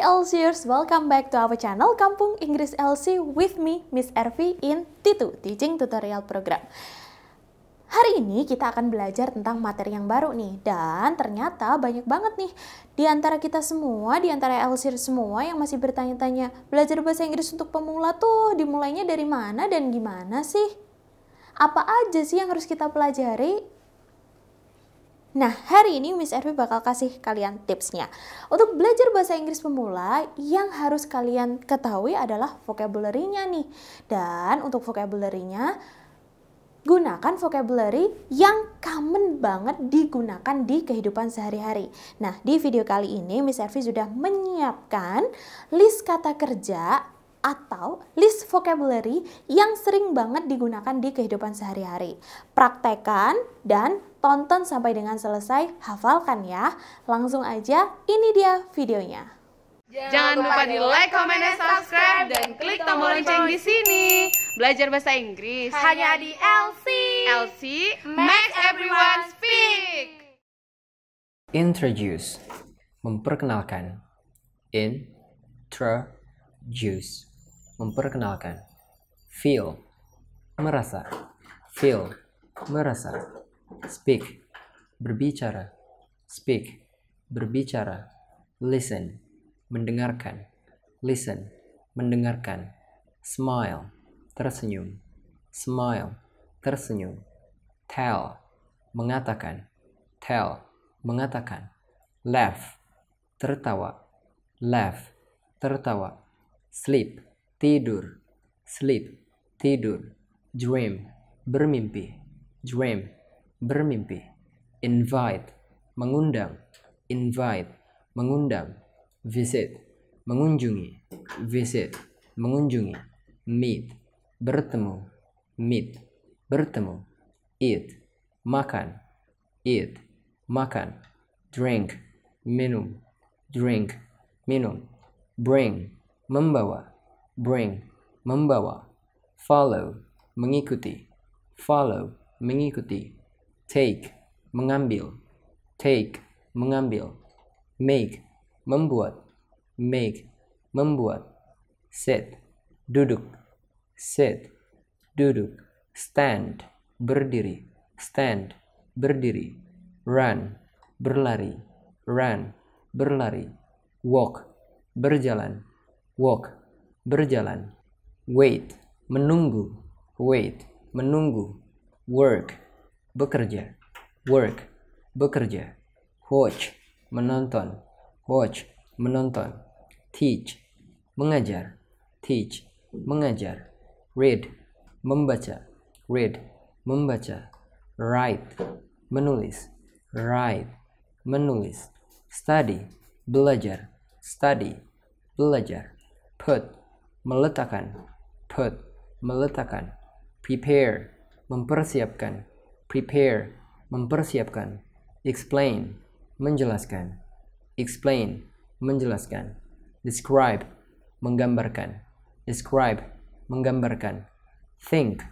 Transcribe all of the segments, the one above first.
Hai Elsiers, welcome back to our channel Kampung Inggris LC with me, Miss Ervi in T2 Teaching Tutorial Program. Hari ini kita akan belajar tentang materi yang baru nih dan ternyata banyak banget nih di antara kita semua, di antara Elsier semua yang masih bertanya-tanya belajar bahasa Inggris untuk pemula tuh dimulainya dari mana dan gimana sih? Apa aja sih yang harus kita pelajari? Nah, hari ini Miss Ervi bakal kasih kalian tipsnya. Untuk belajar bahasa Inggris pemula, yang harus kalian ketahui adalah vocabulary-nya nih. Dan untuk vocabulary-nya, gunakan vocabulary yang common banget digunakan di kehidupan sehari-hari. Nah, di video kali ini Miss Ervi sudah menyiapkan list kata kerja atau list vocabulary yang sering banget digunakan di kehidupan sehari-hari. Praktekan dan tonton sampai dengan selesai, hafalkan ya. Langsung aja, ini dia videonya. Jangan lupa di like, comment, dan subscribe dan klik tombol lonceng di sini. Belajar bahasa Inggris hanya di LC. LC makes everyone speak. Introduce memperkenalkan. Introduce memperkenalkan. Feel merasa. Feel merasa. Speak berbicara. Speak berbicara. Listen mendengarkan. Listen mendengarkan. Smile tersenyum. Smile tersenyum. Tell mengatakan. Tell mengatakan. Laugh tertawa. Laugh tertawa. Sleep tidur, sleep, tidur, dream, bermimpi, dream, bermimpi, invite, mengundang, invite, mengundang, visit, mengunjungi, visit, mengunjungi, meet, bertemu, meet, bertemu, eat, makan, eat, makan, drink, minum, drink, minum, bring, membawa, bring, membawa, follow, mengikuti, follow, mengikuti, take, mengambil, take, mengambil, make, membuat, make, membuat, sit, duduk, sit, duduk, stand, berdiri, stand, berdiri, run, berlari, run, berlari, walk, berjalan, walk, berjalan. Wait, menunggu. Wait, menunggu. Work, bekerja. Work, bekerja. Watch, menonton. Watch, menonton. Teach, mengajar. Teach, mengajar. Read, membaca. Read, membaca. Write, menulis. Write, menulis. Study, belajar. Study, belajar. Put, meletakkan, put, meletakkan, prepare, mempersiapkan, prepare, mempersiapkan, explain, menjelaskan, explain, menjelaskan, describe, menggambarkan, describe, menggambarkan, think,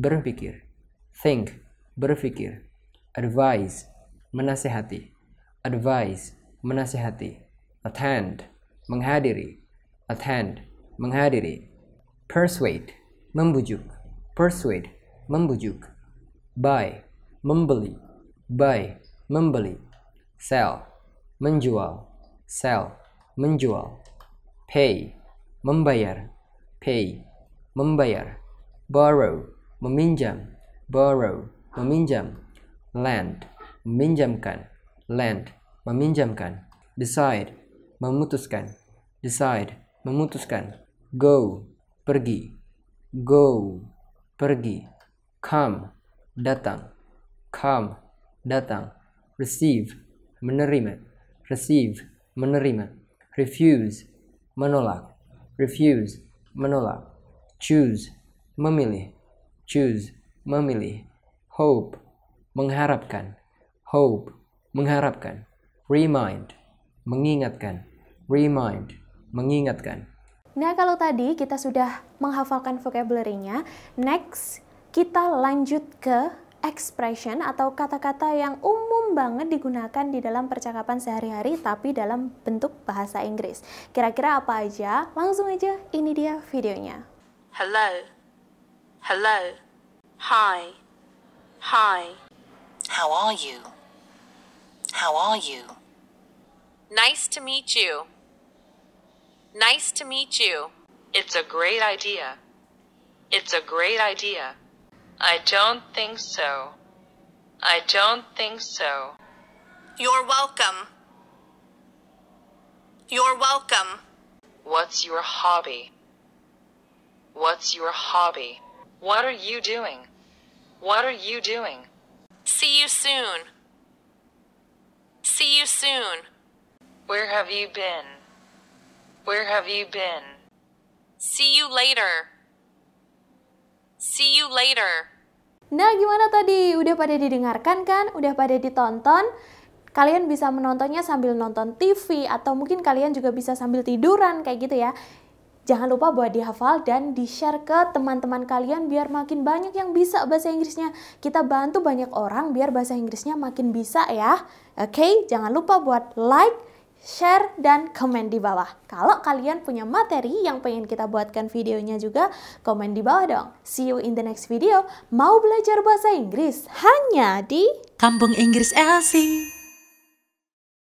berpikir, think, berpikir, advise, menasehati, advise, menasehati, attend, menghadiri, attend, menghadiri. Persuade, membujuk. Persuade, membujuk. Buy, membeli. Buy, membeli. Sell, menjual. Sell, menjual. Pay, membayar. Pay, membayar. Borrow, meminjam. Borrow, meminjam. Lend, meminjamkan. Lend, meminjamkan. Decide, memutuskan. Decide, memutuskan. Go, pergi. Go, pergi. Come, datang. Come, datang. Receive, menerima. Receive, menerima. Refuse, menolak. Refuse, menolak. Choose, memilih. Choose, memilih. Hope, mengharapkan. Hope, mengharapkan. Remind, mengingatkan. Remind, mengingatkan. Nah, kalau tadi kita sudah menghafalkan vocabulary-nya, next kita lanjut ke expression atau kata-kata yang umum banget digunakan di dalam percakapan sehari-hari tapi dalam bentuk bahasa Inggris. Kira-kira apa aja? Langsung aja, ini dia videonya. Hello. Hello. Hi. Hi. How are you? How are you? Nice to meet you. Nice to meet you. It's a great idea. It's a great idea. I don't think so. I don't think so. You're welcome. You're welcome. What's your hobby? What's your hobby? What are you doing? What are you doing? See you soon. See you soon. Where have you been? Where have you been? See you later. See you later. Nah, gimana tadi? Udah pada didengarkan kan? Udah pada ditonton? Kalian bisa menontonnya sambil nonton TV atau mungkin kalian juga bisa sambil tiduran kayak gitu ya. Jangan lupa buat dihafal dan di-share ke teman-teman kalian biar makin banyak yang bisa bahasa Inggrisnya. Kita bantu banyak orang biar bahasa Inggrisnya makin bisa ya. Oke, okay? jangan lupa buat like, share, dan komen di bawah. Kalau kalian punya materi yang pengen kita buatkan videonya juga, komen di bawah dong. See you in the next video. Mau belajar bahasa Inggris hanya di Kampung Inggris Elsie.